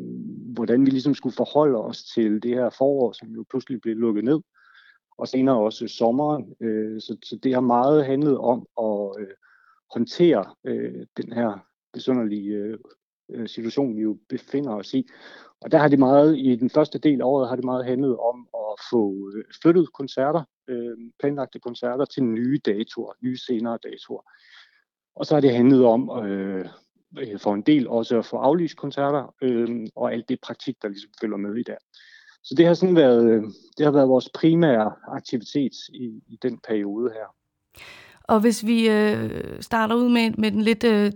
hvordan vi ligesom skulle forholde os til det her forår, som jo pludselig blev lukket ned, og senere også sommeren. Øh, så, så det har meget handlet om at øh, håndtere øh, den her besynderlige øh, øh, situation, vi jo befinder os i. Og der har det meget, i den første del af året, har det meget handlet om at få øh, flyttet koncerter, øh, planlagte koncerter til nye datoer, nye senere datoer. Og så har det handlet om øh, øh, for en del også at få aflyst koncerter, øh, og alt det praktik, der ligesom følger med i der. Så det har sådan været, øh, det har været vores primære aktivitet i, i den periode her. Og hvis vi øh, starter ud med, med den lidt øh,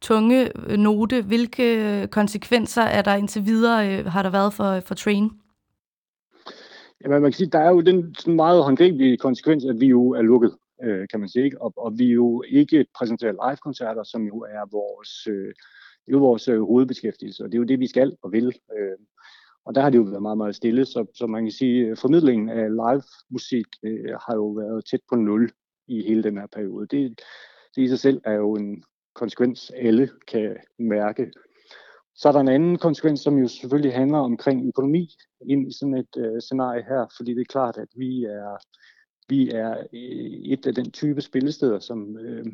tunge øh, note, hvilke øh, konsekvenser er der indtil videre øh, har der været for, øh, for Train? Jamen, man kan sige, der er jo den sådan meget håndgribelige konsekvens, at vi jo er lukket, øh, kan man sige. Ikke? Og, og vi jo ikke præsenterer live-koncerter, som jo er vores, øh, det er jo vores øh, hovedbeskæftigelse, og det er jo det, vi skal og vil. Øh, og der har det jo været meget, meget stille, så, så man kan sige, at formidlingen af live musik øh, har jo været tæt på nul i hele den her periode. Det, det i sig selv er jo en konsekvens, alle kan mærke. Så er der en anden konsekvens, som jo selvfølgelig handler omkring økonomi ind i sådan et øh, scenarie her, fordi det er klart, at vi er, vi er øh, et af den type spillesteder, som øh,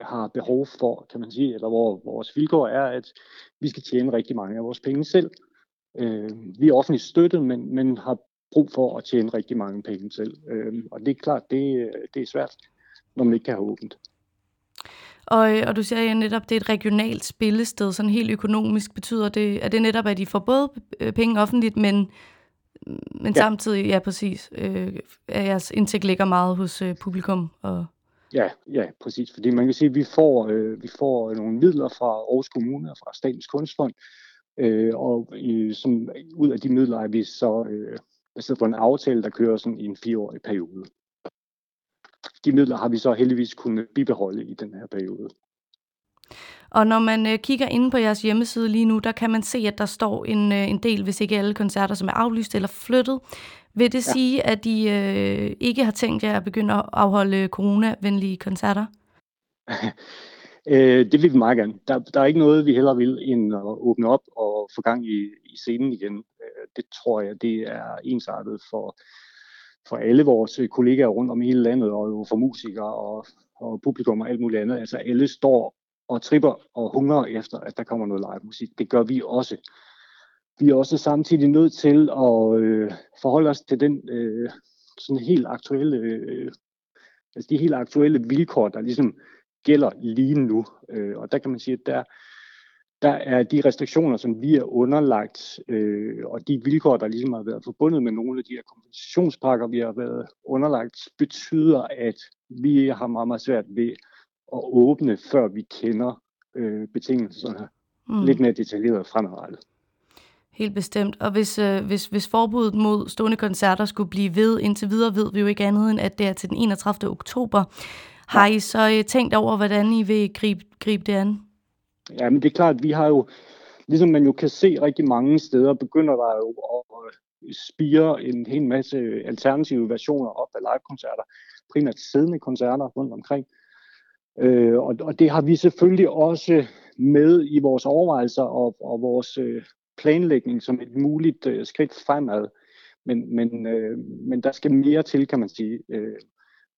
har behov for, kan man sige, eller hvor vores vilkår er, at vi skal tjene rigtig mange af vores penge selv. Øh, vi er offentligt støttet, men, men har brug for at tjene rigtig mange penge selv. Øh, og det er klart, det, øh, det er svært, når man ikke kan have åbent. Og, og du siger ja, netop, det er et regionalt spillested, sådan helt økonomisk betyder det, er det netop, at I får både øh, penge offentligt, men, men ja. samtidig, ja præcis, øh, at jeres indtægt ligger meget hos øh, publikum. Og... Ja, ja, præcis, fordi man kan sige, at vi får, øh, vi får nogle midler fra Aarhus Kommune og fra Statens Kunstfond, øh, og øh, som, ud af de midler er vi så øh, baseret på en aftale, der kører sådan i en fireårig periode de midler har vi så heldigvis kunnet bibeholde i den her periode. Og når man øh, kigger ind på jeres hjemmeside lige nu, der kan man se, at der står en, øh, en del, hvis ikke alle koncerter, som er aflyst eller flyttet. Vil det ja. sige, at I øh, ikke har tænkt jer at begynde at afholde coronavenlige koncerter? øh, det vil vi meget gerne. Der, der er ikke noget, vi heller vil, end at åbne op og få gang i, i scenen igen. Øh, det tror jeg, det er ensartet for for alle vores øh, kollegaer rundt om hele landet, og jo for musikere og, og publikum og alt muligt andet. Altså alle står og tripper og hungrer efter, at der kommer noget live musik. Det gør vi også. Vi er også samtidig nødt til at øh, forholde os til den øh, sådan helt aktuelle, øh, altså de helt aktuelle vilkår, der ligesom gælder lige nu. Øh, og der kan man sige, at der, der er de restriktioner, som vi er underlagt, øh, og de vilkår, der ligesom har været forbundet med nogle af de her kompensationspakker, vi har været underlagt, betyder, at vi har meget, meget svært ved at åbne, før vi kender øh, betingelserne mm. lidt mere detaljeret fremadrettet. Helt bestemt. Og hvis, øh, hvis, hvis forbuddet mod stående koncerter skulle blive ved, indtil videre ved vi jo ikke andet end, at det er til den 31. oktober. Har I så øh, tænkt over, hvordan I vil gribe, gribe det an? Ja, men det er klart, vi har jo, ligesom man jo kan se rigtig mange steder, begynder der jo at spire en hel masse alternative versioner op af live-koncerter, primært siddende koncerter rundt omkring. Øh, og, og det har vi selvfølgelig også med i vores overvejelser og, og vores øh, planlægning som et muligt øh, skridt fremad. Men, men, øh, men der skal mere til, kan man sige, øh,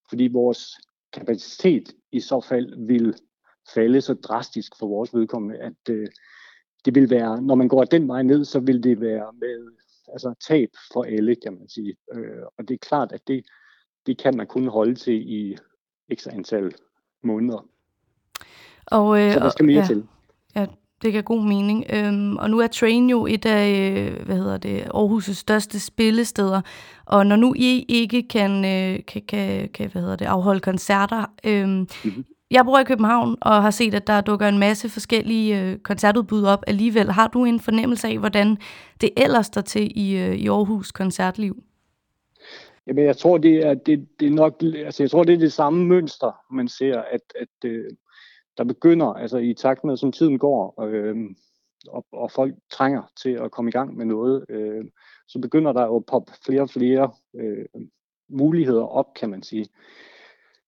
fordi vores kapacitet i så fald vil falde så drastisk for vores vedkommende, at øh, det vil være, når man går den vej ned, så vil det være med altså tab for alle, kan man sige. Øh, og det er klart, at det, det kan man kun holde til i ekstra antal måneder. Og, øh, så der skal mere ja, til. Ja, det giver god mening. Øhm, og nu er Train jo et af øh, hvad hedder det, Aarhus' største spillesteder. Og når nu I ikke kan, øh, kan, kan, kan hvad hedder det, afholde koncerter, øh, mm-hmm. Jeg bor i København og har set, at der dukker en masse forskellige øh, koncertudbud op alligevel. Har du en fornemmelse af, hvordan det ellers står til i, øh, i Aarhus koncertliv? Jamen, jeg tror, det er, det, det er nok, altså, jeg tror, det er det samme mønster, man ser, at, at øh, der begynder, altså i takt med, som tiden går, øh, og, og folk trænger til at komme i gang med noget, øh, så begynder der jo at poppe flere og flere øh, muligheder op, kan man sige.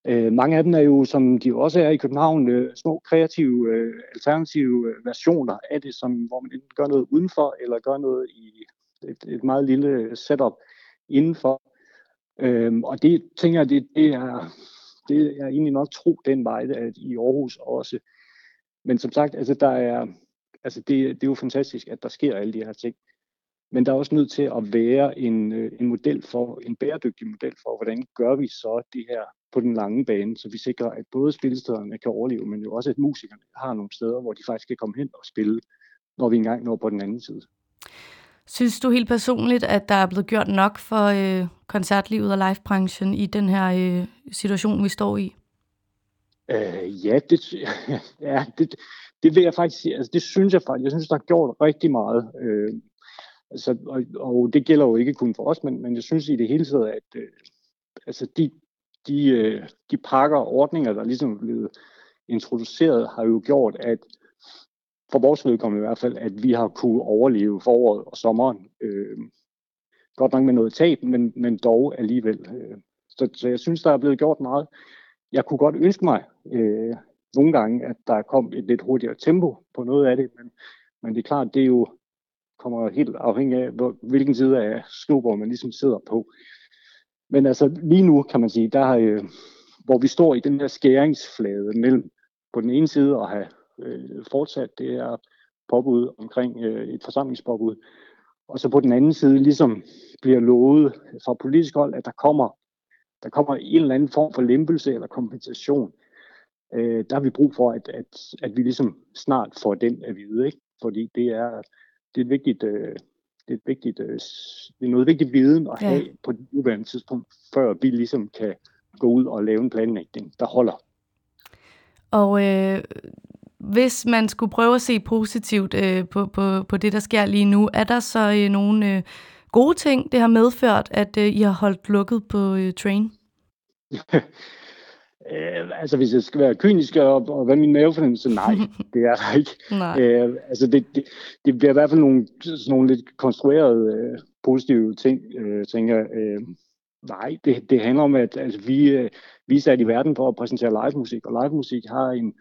Øh, mange af dem er jo, som de også er i København, øh, små kreative, øh, alternative øh, versioner af det, som, hvor man enten gør noget udenfor, eller gør noget i et, et meget lille setup indenfor. Øhm, og det tænker jeg, det, det, er, det er egentlig nok tro den vej at i Aarhus også. Men som sagt, altså der er, altså det, det er jo fantastisk, at der sker alle de her ting. Men der er også nødt til at være en, øh, en model for, en bæredygtig model for, hvordan gør vi så det her på den lange bane, så vi sikrer, at både spillestederne kan overleve, men jo også, at musikerne har nogle steder, hvor de faktisk kan komme hen og spille, når vi engang når på den anden side. Synes du helt personligt, at der er blevet gjort nok for øh, koncertlivet og livebranchen i den her øh, situation, vi står i? Øh, ja, det, ja det, det vil jeg faktisk sige. Altså, det synes jeg faktisk. Jeg synes, der er gjort rigtig meget. Øh, altså, og, og det gælder jo ikke kun for os, men, men jeg synes i det hele taget, at øh, altså, de, de, øh, de pakker og ordninger, der ligesom er blevet introduceret, har jo gjort, at for vores vedkommende i hvert fald, at vi har kunne overleve foråret og sommeren. Øh, godt nok med noget tab, men, men dog alligevel. Øh, så, så jeg synes, der er blevet gjort meget. Jeg kunne godt ønske mig øh, nogle gange, at der kom et lidt hurtigere tempo på noget af det, men, men det er klart, det er jo kommer helt afhængig af, hvor, hvilken side af snowboard man ligesom sidder på. Men altså lige nu kan man sige, der øh, hvor vi står i den her skæringsflade mellem på den ene side at have øh, fortsat det er påbud omkring øh, et forsamlingspåbud, og så på den anden side ligesom bliver lovet fra politisk hold, at der kommer, der kommer en eller anden form for lempelse eller kompensation. Øh, der har vi brug for, at, at, at vi ligesom snart får den at vide, ikke? fordi det er, det er et vigtigt, øh, det er, et vigtigt, øh, det er noget vigtigt viden at have ja. på det nuværende tidspunkt, før vi ligesom kan gå ud og lave en planlægning, der holder. Og øh, hvis man skulle prøve at se positivt øh, på, på, på det, der sker lige nu, er der så øh, nogle øh, gode ting, det har medført, at øh, I har holdt lukket på øh, Train? Øh, altså hvis jeg skal være kynisk og, og hvad min mavefornemmelse, nej, det er der ikke. Nej. Øh, altså det, det, det bliver i hvert fald nogle, sådan nogle lidt konstruerede øh, positive ting, øh, tænker jeg. Øh, nej, det, det handler om, at altså, vi, øh, vi er sat i verden for at præsentere live musik, og live musik har en,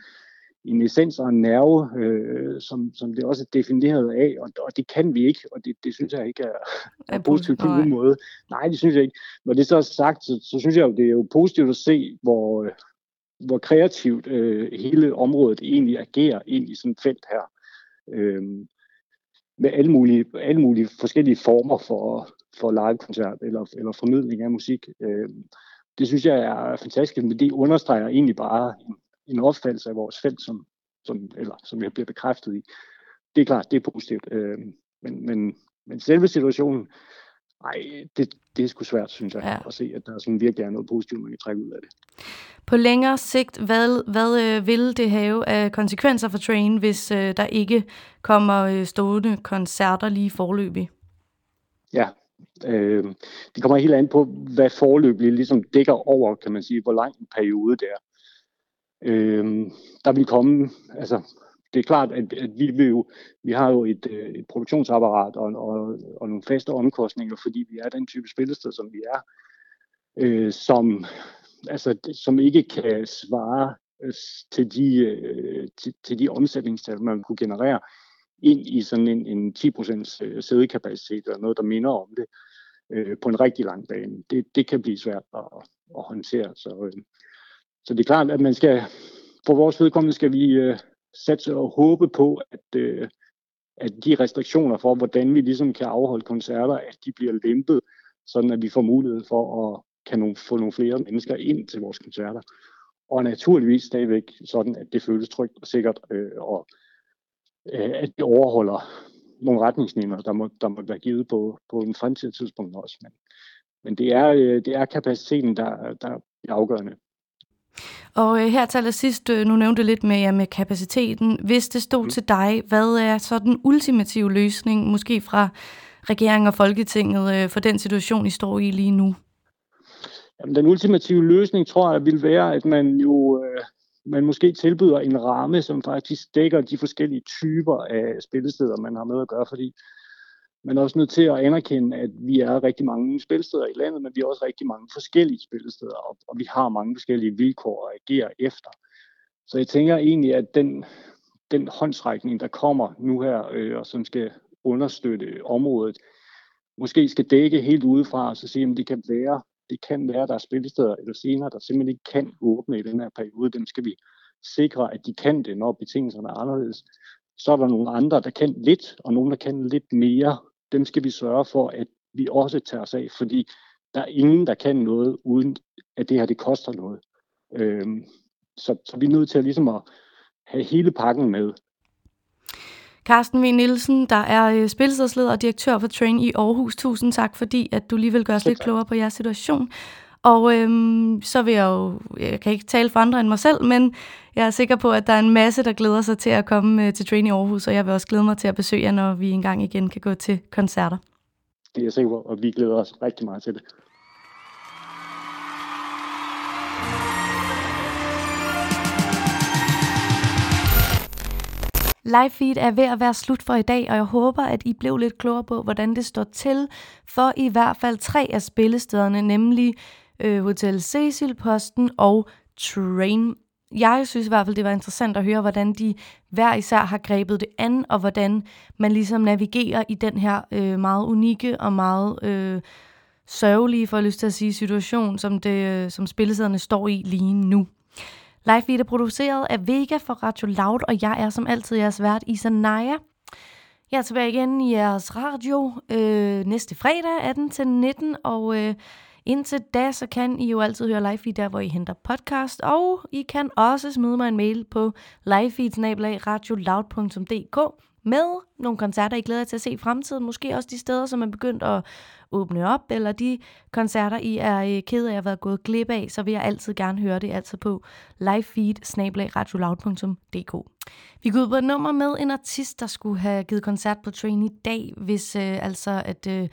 en essens og en nerve, øh, som, som det også er defineret af, og, og det kan vi ikke, og det, det synes jeg ikke er, er positivt på nogen måde. Nej, det synes jeg ikke. Når det så er sagt, så, så synes jeg jo, det er jo positivt at se, hvor, øh, hvor kreativt øh, hele området egentlig agerer ind i sådan et felt her. Øh, med alle mulige, alle mulige forskellige former for, for live-koncert eller, eller formidling af musik. Øh, det synes jeg er fantastisk, men det understreger egentlig bare en, opfattelse af vores felt, som, som, eller, som jeg bliver bekræftet i. Det er klart, det er positivt. Øh, men, men, men selve situationen, nej, det, det er sgu svært, synes jeg, ja. at se, at der sådan virkelig er noget positivt, man kan trække ud af det. På længere sigt, hvad, hvad øh, vil det have af konsekvenser for Train, hvis øh, der ikke kommer øh, stående koncerter lige forløbig? Ja, øh, det kommer helt an på, hvad forløbig ligesom dækker over, kan man sige, hvor lang en periode det er. Øh, der vil komme, altså det er klart, at, at vi, vil jo, vi har jo et, øh, et produktionsapparat og, og, og nogle faste omkostninger, fordi vi er den type spillested, som vi er, øh, som, altså, som ikke kan svare øh, til de, øh, til, til de omsætningstal, man kunne generere ind i sådan en, en 10% øh, sædekapacitet eller noget, der minder om det øh, på en rigtig lang bane. Det, det kan blive svært at, at håndtere. Så, øh, så det er klart, at man skal, for vores vedkommende skal vi øh, satse og håbe på, at, øh, at de restriktioner for, hvordan vi ligesom kan afholde koncerter, at de bliver lempet, sådan at vi får mulighed for at kan nogle, få nogle flere mennesker ind til vores koncerter. Og naturligvis stadigvæk sådan, at det føles trygt og sikkert, øh, og øh, at det overholder nogle retningslinjer, der må, der må være givet på, på en fremtidig tidspunkt også. Men, men det, er, øh, det er kapaciteten, der, der er afgørende. Og øh, her til allersidst, øh, nu nævnte lidt med, ja, med kapaciteten. Hvis det stod mm. til dig, hvad er så den ultimative løsning, måske fra regeringen og Folketinget, øh, for den situation, I står i lige nu? Jamen, den ultimative løsning, tror jeg, vil være, at man jo øh, man måske tilbyder en ramme, som faktisk dækker de forskellige typer af spillesteder, man har med at gøre, fordi man er også nødt til at anerkende, at vi er rigtig mange spilsteder i landet, men vi er også rigtig mange forskellige spilsteder, og, og vi har mange forskellige vilkår at agere efter. Så jeg tænker egentlig, at den, den håndsrækning, der kommer nu her, øh, og som skal understøtte området, måske skal dække helt udefra, og så sige, at det kan være, det kan være, at der er spillesteder eller senere, der simpelthen ikke kan åbne i den her periode. Dem skal vi sikre, at de kan det, når betingelserne er anderledes. Så er der nogle andre, der kan lidt, og nogle, der kan lidt mere. Dem skal vi sørge for, at vi også tager os af, fordi der er ingen, der kan noget, uden at det her det koster noget. Øhm, så, så vi er nødt til at, ligesom at have hele pakken med. Carsten V. Nielsen, der er øh, spilstedsleder og direktør for Train i Aarhus. Tusind tak, fordi at du lige vil gøre os lidt klogere på jeres situation. Og øhm, så vil jeg jo, jeg kan ikke tale for andre end mig selv, men jeg er sikker på, at der er en masse, der glæder sig til at komme øh, til Train i Aarhus, og jeg vil også glæde mig til at besøge jer, når vi engang igen kan gå til koncerter. Det er jeg sikker på, og vi glæder os rigtig meget til det. Live feed er ved at være slut for i dag, og jeg håber, at I blev lidt klogere på, hvordan det står til for i hvert fald tre af spillestederne, nemlig øh, Hotel Cecil, Posten og Train. Jeg synes i hvert fald, det var interessant at høre, hvordan de hver især har grebet det an, og hvordan man ligesom navigerer i den her øh, meget unikke og meget øh, sørgelige, for at lyst til at sige, situation, som, det, øh, som spillesæderne står i lige nu. Live Feed er produceret af Vega for Radio Loud, og jeg er som altid jeres vært, Isa Naja. Jeg er tilbage igen i jeres radio øh, næste fredag 18-19, og øh, indtil da, så kan I jo altid høre Live Feed der, hvor I henter podcast, og I kan også smide mig en mail på livefeed.radioloud.dk med nogle koncerter, I glæder jer til at se i fremtiden. Måske også de steder, som er begyndt at åbne op, eller de koncerter, I er øh, ked af at have været gået glip af, så vil jeg altid gerne høre det altså på livefeed Vi går ud på et nummer med en artist, der skulle have givet koncert på Train i dag, hvis øh, altså at øh,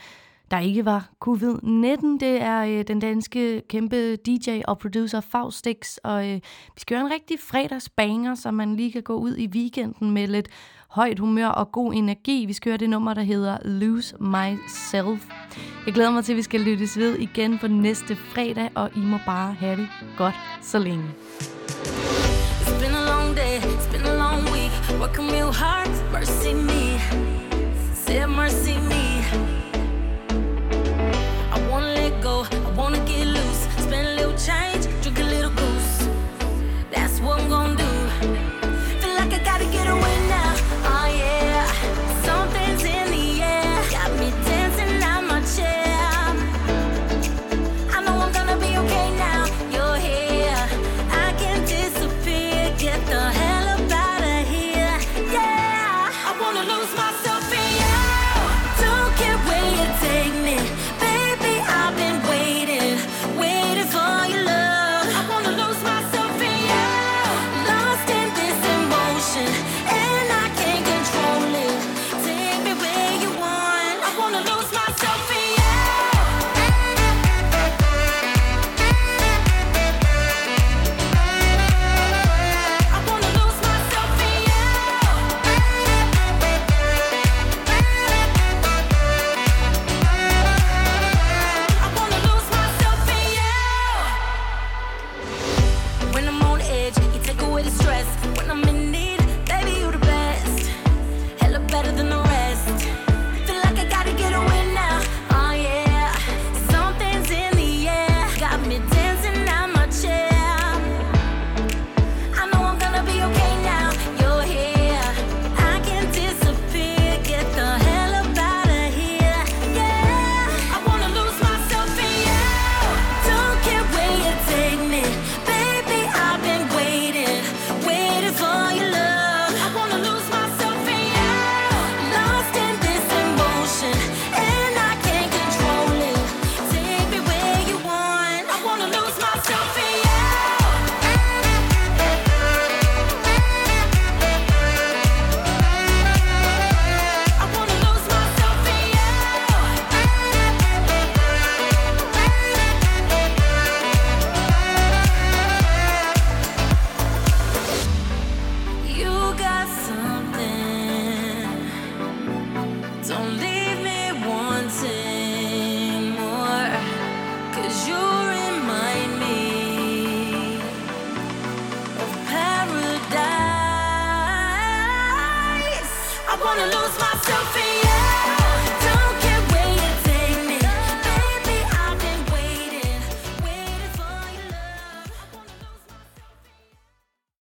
der ikke var covid-19. Det er øh, den danske kæmpe DJ og producer Faustix, og øh, vi skal gøre en rigtig fredagsbanger, så man lige kan gå ud i weekenden med lidt højt humør og god energi. Vi skal høre det nummer, der hedder Lose Myself. Jeg glæder mig til, at vi skal lyttes ved igen på næste fredag, og I må bare have det godt så længe. It's been a long day, it's been a long week. Working real hard, mercy me. Say mercy